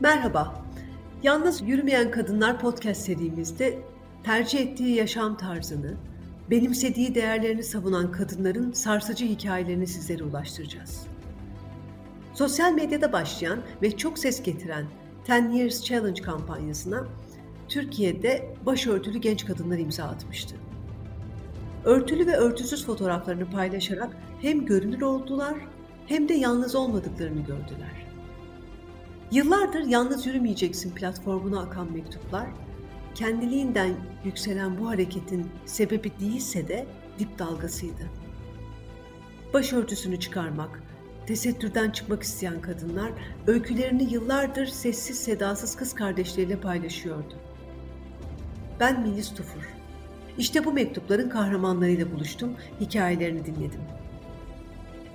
Merhaba. Yalnız Yürümeyen Kadınlar podcast serimizde tercih ettiği yaşam tarzını, benimsediği değerlerini savunan kadınların sarsıcı hikayelerini sizlere ulaştıracağız. Sosyal medyada başlayan ve çok ses getiren 10 Years Challenge kampanyasına Türkiye'de başörtülü genç kadınlar imza atmıştı. Örtülü ve örtüsüz fotoğraflarını paylaşarak hem görünür oldular hem de yalnız olmadıklarını gördüler. Yıllardır yalnız yürümeyeceksin platformuna akan mektuplar, kendiliğinden yükselen bu hareketin sebebi değilse de dip dalgasıydı. Başörtüsünü çıkarmak, tesettürden çıkmak isteyen kadınlar öykülerini yıllardır sessiz sedasız kız kardeşleriyle paylaşıyordu. Ben Melis Tufur. İşte bu mektupların kahramanlarıyla buluştum, hikayelerini dinledim.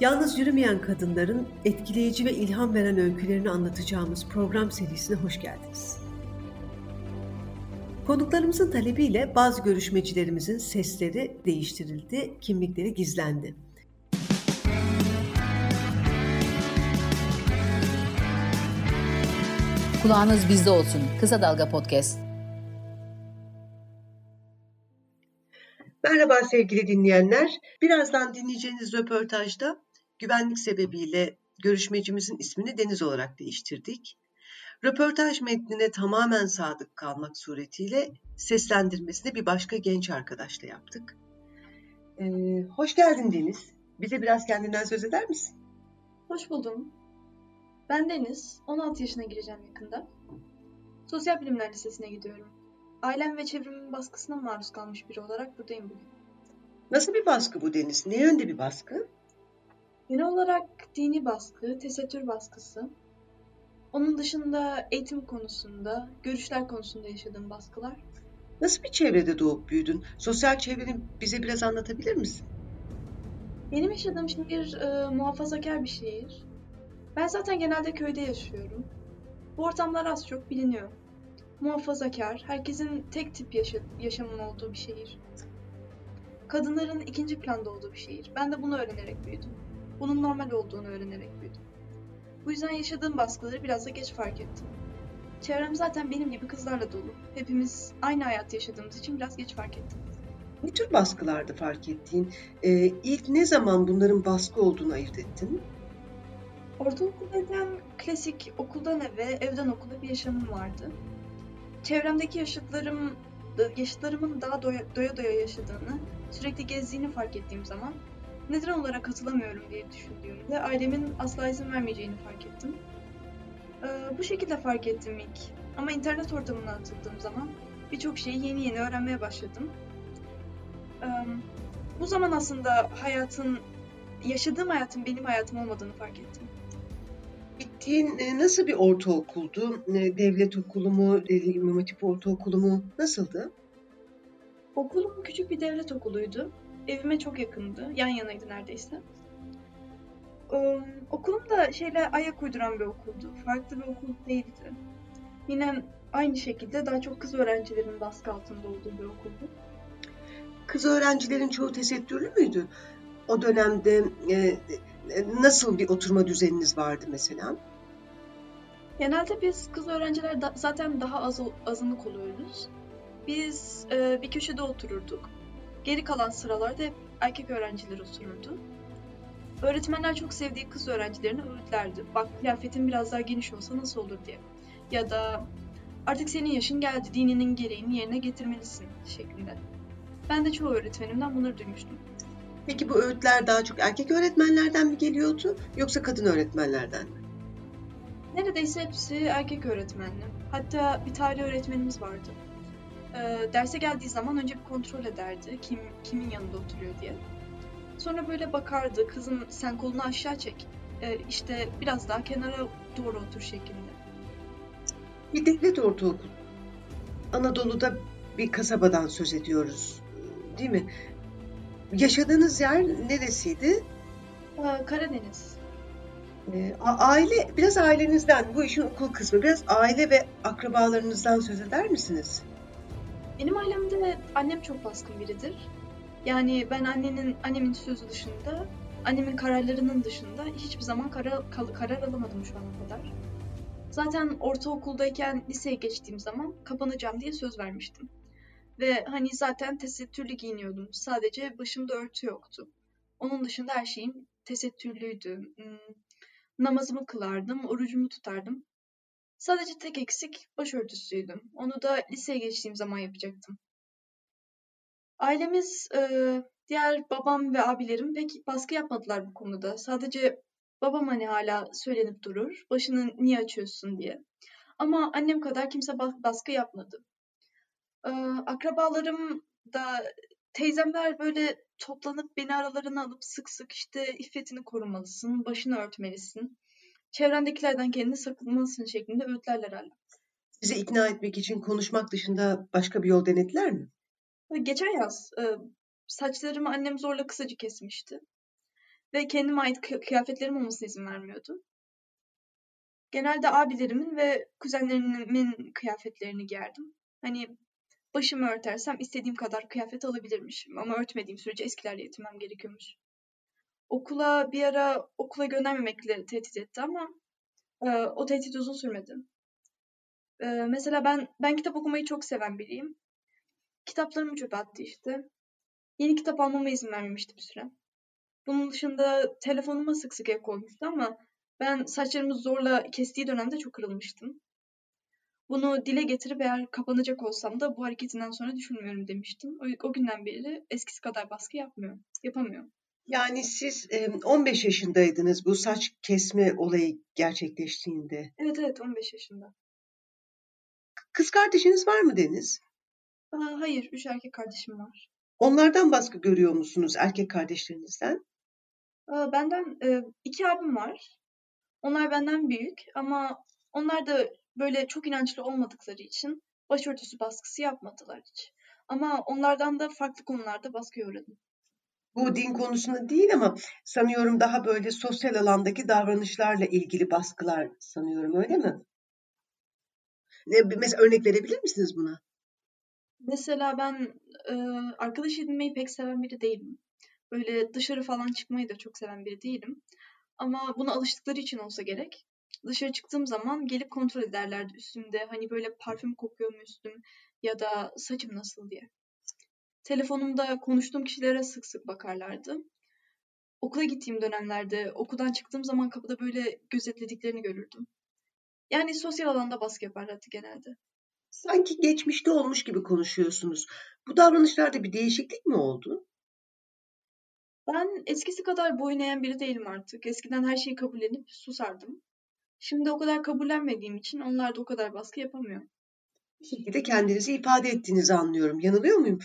Yalnız yürümeyen kadınların etkileyici ve ilham veren öykülerini anlatacağımız program serisine hoş geldiniz. Konuklarımızın talebiyle bazı görüşmecilerimizin sesleri değiştirildi, kimlikleri gizlendi. Kulağınız bizde olsun. Kısa Dalga Podcast. Merhaba sevgili dinleyenler. Birazdan dinleyeceğiniz röportajda güvenlik sebebiyle görüşmecimizin ismini Deniz olarak değiştirdik. Röportaj metnine tamamen sadık kalmak suretiyle seslendirmesini bir başka genç arkadaşla yaptık. Ee, hoş geldin Deniz. Bize biraz kendinden söz eder misin? Hoş buldum. Ben Deniz, 16 yaşına gireceğim yakında. Sosyal Bilimler Lisesi'ne gidiyorum. Ailem ve çevremin baskısına maruz kalmış biri olarak buradayım bugün. Nasıl bir baskı bu Deniz? Ne yönde bir baskı? Genel olarak dini baskı, tesettür baskısı. Onun dışında eğitim konusunda, görüşler konusunda yaşadığım baskılar. Nasıl bir çevrede doğup büyüdün? Sosyal çevreni bize biraz anlatabilir misin? Benim yaşadığım şehir e, muhafazakar bir şehir. Ben zaten genelde köyde yaşıyorum. Bu ortamlar az çok biliniyor. Muhafazakar, herkesin tek tip yaşa yaşamın olduğu bir şehir. Kadınların ikinci planda olduğu bir şehir. Ben de bunu öğrenerek büyüdüm. Bunun normal olduğunu öğrenerek büyüdüm. Bu yüzden yaşadığım baskıları biraz da geç fark ettim. Çevrem zaten benim gibi kızlarla dolu. Hepimiz aynı hayat yaşadığımız için biraz geç fark ettim. Ne tür baskılardı fark ettiğin? Ee, ilk ne zaman bunların baskı olduğunu ayırt ettin? Ortaokuldayken klasik okuldan eve, evden okula bir yaşamım vardı. Çevremdeki yaşıtlarım, yaşıtlarımın daha doya doya, doya yaşadığını, sürekli gezdiğini fark ettiğim zaman neden olarak katılamıyorum diye düşündüğümde ailemin asla izin vermeyeceğini fark ettim. Ee, bu şekilde fark ettim ilk. Ama internet ortamına atıldığım zaman birçok şeyi yeni yeni öğrenmeye başladım. Ee, bu zaman aslında hayatın, yaşadığım hayatın benim hayatım olmadığını fark ettim. Gittiğin e, nasıl bir ortaokuldu? Devlet okulu mu, İmam Hatip ortaokulu mu? Nasıldı? Okulum küçük bir devlet okuluydu. Evime çok yakındı. Yan yanaydı neredeyse. Ee, okulum da şeyle ayak uyduran bir okuldu. Farklı bir okul değildi. Yine aynı şekilde daha çok kız öğrencilerin baskı altında olduğu bir okuldu. Kız öğrencilerin çoğu tesettürlü müydü? O dönemde e, nasıl bir oturma düzeniniz vardı mesela? Genelde biz kız öğrenciler da, zaten daha az azınlık oluyoruz. Biz e, bir köşede otururduk. Geri kalan sıralarda hep erkek öğrenciler otururdu. Öğretmenler çok sevdiği kız öğrencilerini öğütlerdi. Bak kıyafetin biraz daha geniş olsa nasıl olur diye. Ya da artık senin yaşın geldi, dininin gereğini yerine getirmelisin şeklinde. Ben de çoğu öğretmenimden bunları duymuştum. Peki bu öğütler daha çok erkek öğretmenlerden mi geliyordu yoksa kadın öğretmenlerden mi? Neredeyse hepsi erkek öğretmenli. Hatta bir tarih öğretmenimiz vardı. Ee, derse geldiği zaman önce bir kontrol ederdi kim kimin yanında oturuyor diye. Sonra böyle bakardı, kızım sen kolunu aşağı çek, ee, işte biraz daha kenara doğru otur şeklinde. Bir devlet ortaokul. Anadolu'da bir kasabadan söz ediyoruz, değil mi? Yaşadığınız yer neresiydi? Ee, Karadeniz. Ee, aile, biraz ailenizden, bu işin okul kısmı, biraz aile ve akrabalarınızdan söz eder misiniz? Benim ailemde annem çok baskın biridir. Yani ben annenin annemin sözü dışında, annemin kararlarının dışında hiçbir zaman karar, karar alamadım şu ana kadar. Zaten ortaokuldayken liseye geçtiğim zaman kapanacağım diye söz vermiştim. Ve hani zaten tesettürlü giyiniyordum. Sadece başımda örtü yoktu. Onun dışında her şeyim tesettürlüydü. Hmm, namazımı kılardım, orucumu tutardım. Sadece tek eksik başörtüsüydü. Onu da liseye geçtiğim zaman yapacaktım. Ailemiz, e, diğer babam ve abilerim pek baskı yapmadılar bu konuda. Sadece babam hani hala söylenip durur, başını niye açıyorsun diye. Ama annem kadar kimse baskı yapmadı. E, akrabalarım da teyzemler böyle toplanıp beni aralarına alıp sık sık işte iffetini korumalısın, başını örtmelisin, çevrendekilerden kendini saklamalısın şeklinde öğütlerler hala. Sizi ikna etmek için konuşmak dışında başka bir yol denediler mi? Geçen yaz e, saçlarımı annem zorla kısacı kesmişti. Ve kendime ait kıyafetlerim olmasına izin vermiyordu. Genelde abilerimin ve kuzenlerimin kıyafetlerini giyerdim. Hani başımı örtersem istediğim kadar kıyafet alabilirmişim ama örtmediğim sürece eskilerle yetinmem gerekiyormuş. Okula bir ara okula göndermemekle tehdit etti ama e, o tehdit uzun sürmedi. E, mesela ben ben kitap okumayı çok seven biriyim. Kitaplarımı çöpe attı işte. Yeni kitap almama izin vermemişti bir süre. Bunun dışında telefonuma sık sık el koymuştu ama ben saçlarımı zorla kestiği dönemde çok kırılmıştım. Bunu dile getirip eğer kapanacak olsam da bu hareketinden sonra düşünmüyorum demiştim. O, o günden beri eskisi kadar baskı yapmıyor, yapamıyor. Yani siz 15 yaşındaydınız bu saç kesme olayı gerçekleştiğinde. Evet evet 15 yaşında. Kız kardeşiniz var mı Deniz? Aa, hayır, üç erkek kardeşim var. Onlardan baskı görüyor musunuz erkek kardeşlerinizden? Aa, benden e, iki abim var. Onlar benden büyük ama onlar da böyle çok inançlı olmadıkları için başörtüsü baskısı yapmadılar hiç. Ama onlardan da farklı konularda baskı uğradım. Bu din konusunda değil ama sanıyorum daha böyle sosyal alandaki davranışlarla ilgili baskılar sanıyorum öyle mi? Mesela örnek verebilir misiniz buna? Mesela ben e, arkadaş edinmeyi pek seven biri değilim. Böyle dışarı falan çıkmayı da çok seven biri değilim. Ama buna alıştıkları için olsa gerek. Dışarı çıktığım zaman gelip kontrol ederlerdi üstümde. Hani böyle parfüm kokuyor mu üstüm ya da saçım nasıl diye. Telefonumda konuştuğum kişilere sık sık bakarlardı. Okula gittiğim dönemlerde okuldan çıktığım zaman kapıda böyle gözetlediklerini görürdüm. Yani sosyal alanda baskı yaparlardı genelde. Sanki geçmişte olmuş gibi konuşuyorsunuz. Bu davranışlarda bir değişiklik mi oldu? Ben eskisi kadar boyun eğen biri değilim artık. Eskiden her şeyi kabullenip susardım. Şimdi o kadar kabullenmediğim için onlar da o kadar baskı yapamıyor. Bir şekilde kendinizi ifade ettiğinizi anlıyorum. Yanılıyor muyum?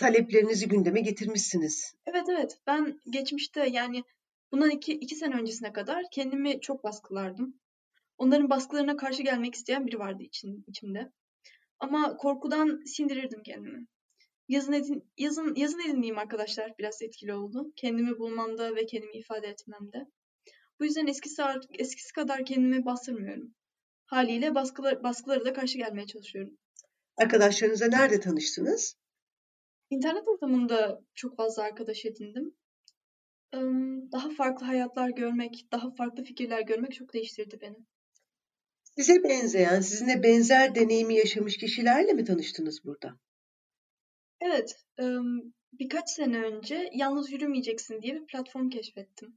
Taleplerinizi gündeme getirmişsiniz. Evet evet. Ben geçmişte yani bundan iki, iki sene öncesine kadar kendimi çok baskılardım. Onların baskılarına karşı gelmek isteyen biri vardı için, içimde. Ama korkudan sindirirdim kendimi. Yazın edin, yazın, yazın edindiğim arkadaşlar biraz etkili oldu. Kendimi bulmamda ve kendimi ifade etmemde. Bu yüzden eskisi, eskisi kadar kendimi bastırmıyorum. Haliyle baskılar, baskılara da karşı gelmeye çalışıyorum. Arkadaşlarınızla nerede tanıştınız? İnternet ortamında çok fazla arkadaş edindim. Daha farklı hayatlar görmek, daha farklı fikirler görmek çok değiştirdi beni. Size benzeyen, sizinle benzer deneyimi yaşamış kişilerle mi tanıştınız burada? Evet, birkaç sene önce Yalnız Yürümeyeceksin diye bir platform keşfettim.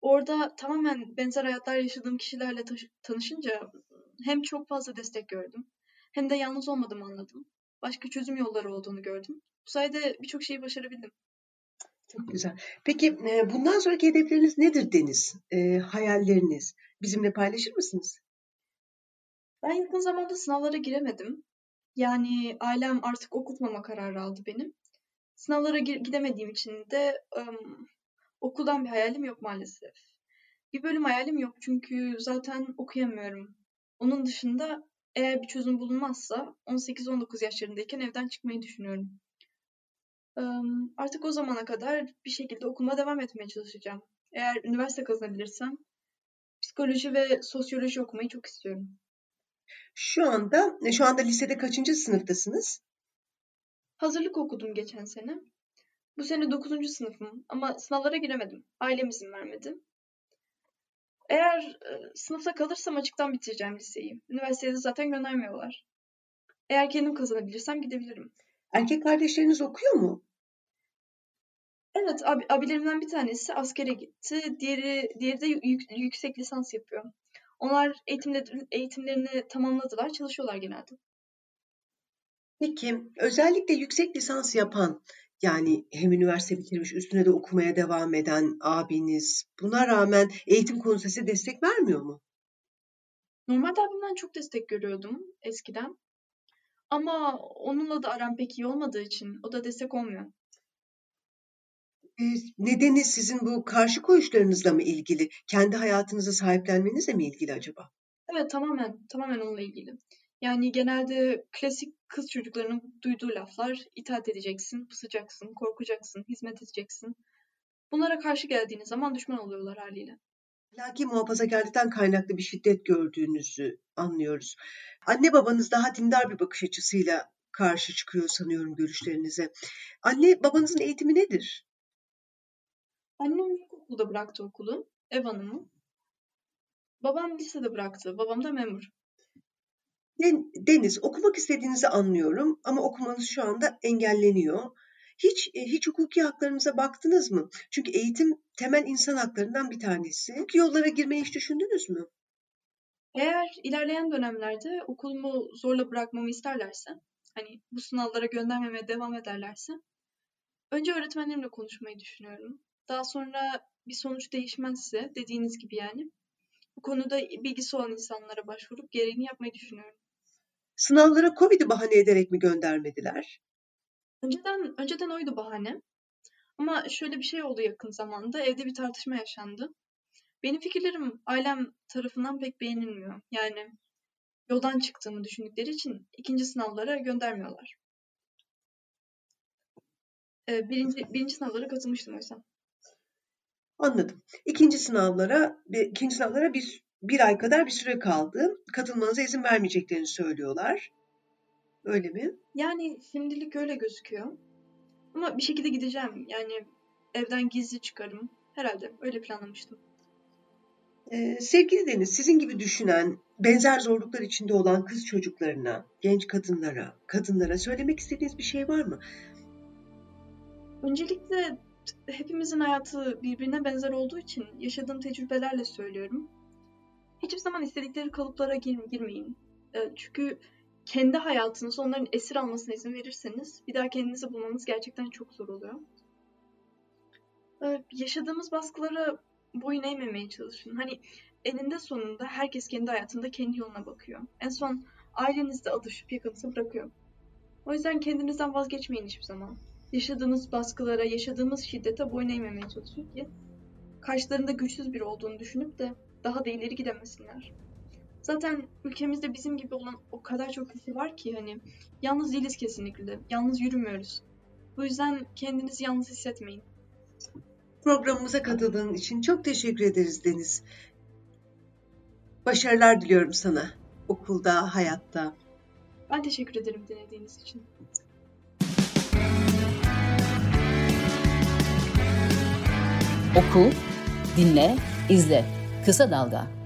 Orada tamamen benzer hayatlar yaşadığım kişilerle tanışınca hem çok fazla destek gördüm hem de yalnız olmadığımı anladım. Başka çözüm yolları olduğunu gördüm. Bu sayede birçok şeyi başarabildim. Çok güzel. Peki bundan sonraki hedefleriniz nedir Deniz? E, hayalleriniz? Bizimle paylaşır mısınız? Ben yakın zamanda sınavlara giremedim. Yani ailem artık okutmama kararı aldı benim. Sınavlara gidemediğim için de um, okuldan bir hayalim yok maalesef. Bir bölüm hayalim yok çünkü zaten okuyamıyorum. Onun dışında eğer bir çözüm bulunmazsa 18-19 yaşlarındayken evden çıkmayı düşünüyorum. Um, artık o zamana kadar bir şekilde okuluma devam etmeye çalışacağım. Eğer üniversite kazanabilirsem psikoloji ve sosyoloji okumayı çok istiyorum. Şu anda e, şu anda lisede kaçıncı sınıftasınız? Hazırlık okudum geçen sene. Bu sene 9. sınıfım ama sınavlara giremedim. Ailem izin vermedi. Eğer e, sınıfta kalırsam açıktan bitireceğim liseyi. Üniversitede zaten göndermiyorlar. Eğer kendim kazanabilirsem gidebilirim. Erkek kardeşleriniz okuyor mu? Evet, abi, abilerimden bir tanesi askere gitti. Diğeri, diğeri de yük- yüksek lisans yapıyor. Onlar eğitimleri, eğitimlerini tamamladılar, çalışıyorlar genelde. Peki, özellikle yüksek lisans yapan, yani hem üniversite bitirmiş, üstüne de okumaya devam eden abiniz, buna rağmen eğitim konusunda size destek vermiyor mu? Normalde abimden çok destek görüyordum eskiden. Ama onunla da aram pek iyi olmadığı için o da destek olmuyor. Nedeni sizin bu karşı koyuşlarınızla mı ilgili? Kendi hayatınızı sahiplenmenizle mi ilgili acaba? Evet, tamamen, tamamen onunla ilgili. Yani genelde klasik kız çocuklarının duyduğu laflar itaat edeceksin, pusacaksın, korkacaksın, hizmet edeceksin. Bunlara karşı geldiğiniz zaman düşman oluyorlar haliyle. Ahlaki muhafazakarlıktan kaynaklı bir şiddet gördüğünüzü anlıyoruz. Anne babanız daha dindar bir bakış açısıyla karşı çıkıyor sanıyorum görüşlerinize. Anne babanızın eğitimi nedir? Annem ilkokulda bıraktı okulu, ev hanımı. Babam lisede bıraktı, babam da memur. Den- Deniz, okumak istediğinizi anlıyorum ama okumanız şu anda engelleniyor. Hiç e, hiç hukuki haklarınıza baktınız mı? Çünkü eğitim temel insan haklarından bir tanesi. Hukuki yollara girmeyi hiç düşündünüz mü? Eğer ilerleyen dönemlerde okulumu zorla bırakmamı isterlerse, hani bu sınavlara göndermemeye devam ederlerse, önce öğretmenlerimle konuşmayı düşünüyorum. Daha sonra bir sonuç değişmezse, dediğiniz gibi yani, bu konuda bilgisi olan insanlara başvurup gereğini yapmayı düşünüyorum. Sınavlara Covid'i bahane ederek mi göndermediler? Önceden önceden oydu bahane. Ama şöyle bir şey oldu yakın zamanda. Evde bir tartışma yaşandı. Benim fikirlerim ailem tarafından pek beğenilmiyor. Yani yoldan çıktığımı düşündükleri için ikinci sınavlara göndermiyorlar. Ee, birinci, birinci sınavlara katılmıştım oysa. Anladım. İkinci sınavlara, bir- ikinci sınavlara bir, bir ay kadar bir süre kaldı. Katılmanıza izin vermeyeceklerini söylüyorlar. Öyle mi? Yani şimdilik öyle gözüküyor. Ama bir şekilde gideceğim. Yani evden gizli çıkarım. Herhalde öyle planlamıştım. Ee, sevgili Deniz, sizin gibi düşünen, benzer zorluklar içinde olan kız çocuklarına, genç kadınlara, kadınlara söylemek istediğiniz bir şey var mı? Öncelikle hepimizin hayatı birbirine benzer olduğu için yaşadığım tecrübelerle söylüyorum. Hiçbir zaman istedikleri kalıplara gir- girmeyin. Ee, Çünkü kendi hayatınızı onların esir almasına izin verirseniz bir daha kendinizi bulmanız gerçekten çok zor oluyor. Ee, Yaşadığımız baskılara boyun eğmemeye çalışın. Hani eninde sonunda herkes kendi hayatında kendi yoluna bakıyor. En son aileniz de alışıp yakınsa bırakıyor. O yüzden kendinizden vazgeçmeyin hiçbir zaman. Yaşadığınız baskılara, yaşadığımız şiddete boyun eğmemeye çalışın ki karşılarında güçsüz biri olduğunu düşünüp de daha da ileri gidemesinler. Zaten ülkemizde bizim gibi olan o kadar çok kişi var ki hani yalnız değiliz kesinlikle. Yalnız yürümüyoruz. Bu yüzden kendinizi yalnız hissetmeyin. Programımıza katıldığın için çok teşekkür ederiz Deniz. Başarılar diliyorum sana. Okulda, hayatta. Ben teşekkür ederim dinlediğiniz için. Oku, dinle, izle. Kısa Dalga.